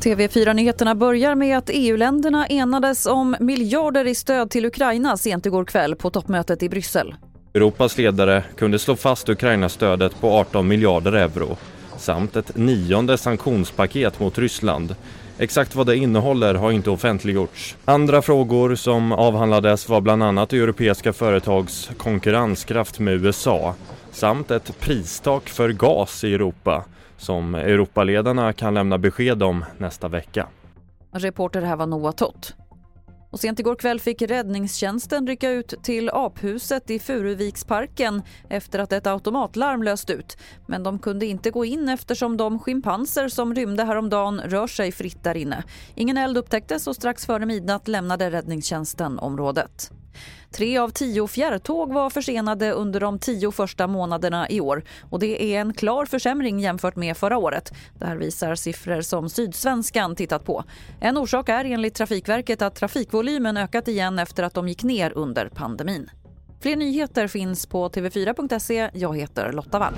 TV4-nyheterna börjar med att EU-länderna enades om miljarder i stöd till Ukraina sent igår kväll på toppmötet i Bryssel. Europas ledare kunde slå fast Ukrainas stödet på 18 miljarder euro samt ett nionde sanktionspaket mot Ryssland. Exakt vad det innehåller har inte offentliggjorts. Andra frågor som avhandlades var bland annat europeiska företags konkurrenskraft med USA samt ett pristak för gas i Europa som Europaledarna kan lämna besked om nästa vecka. Reporter här var Noah Tott. Och sent igår kväll fick räddningstjänsten rycka ut till aphuset i Furuviksparken efter att ett automatlarm löst ut. Men de kunde inte gå in eftersom de schimpanser som rymde häromdagen rör sig fritt där inne. Ingen eld upptäcktes och strax före midnatt lämnade räddningstjänsten området. Tre av tio fjärrtåg var försenade under de tio första månaderna i år. och Det är en klar försämring jämfört med förra året. Det här visar siffror som Sydsvenskan tittat på. En orsak är enligt Trafikverket att trafikvolymen ökat igen efter att de gick ner under pandemin. Fler nyheter finns på tv4.se. Jag heter Lotta Wall.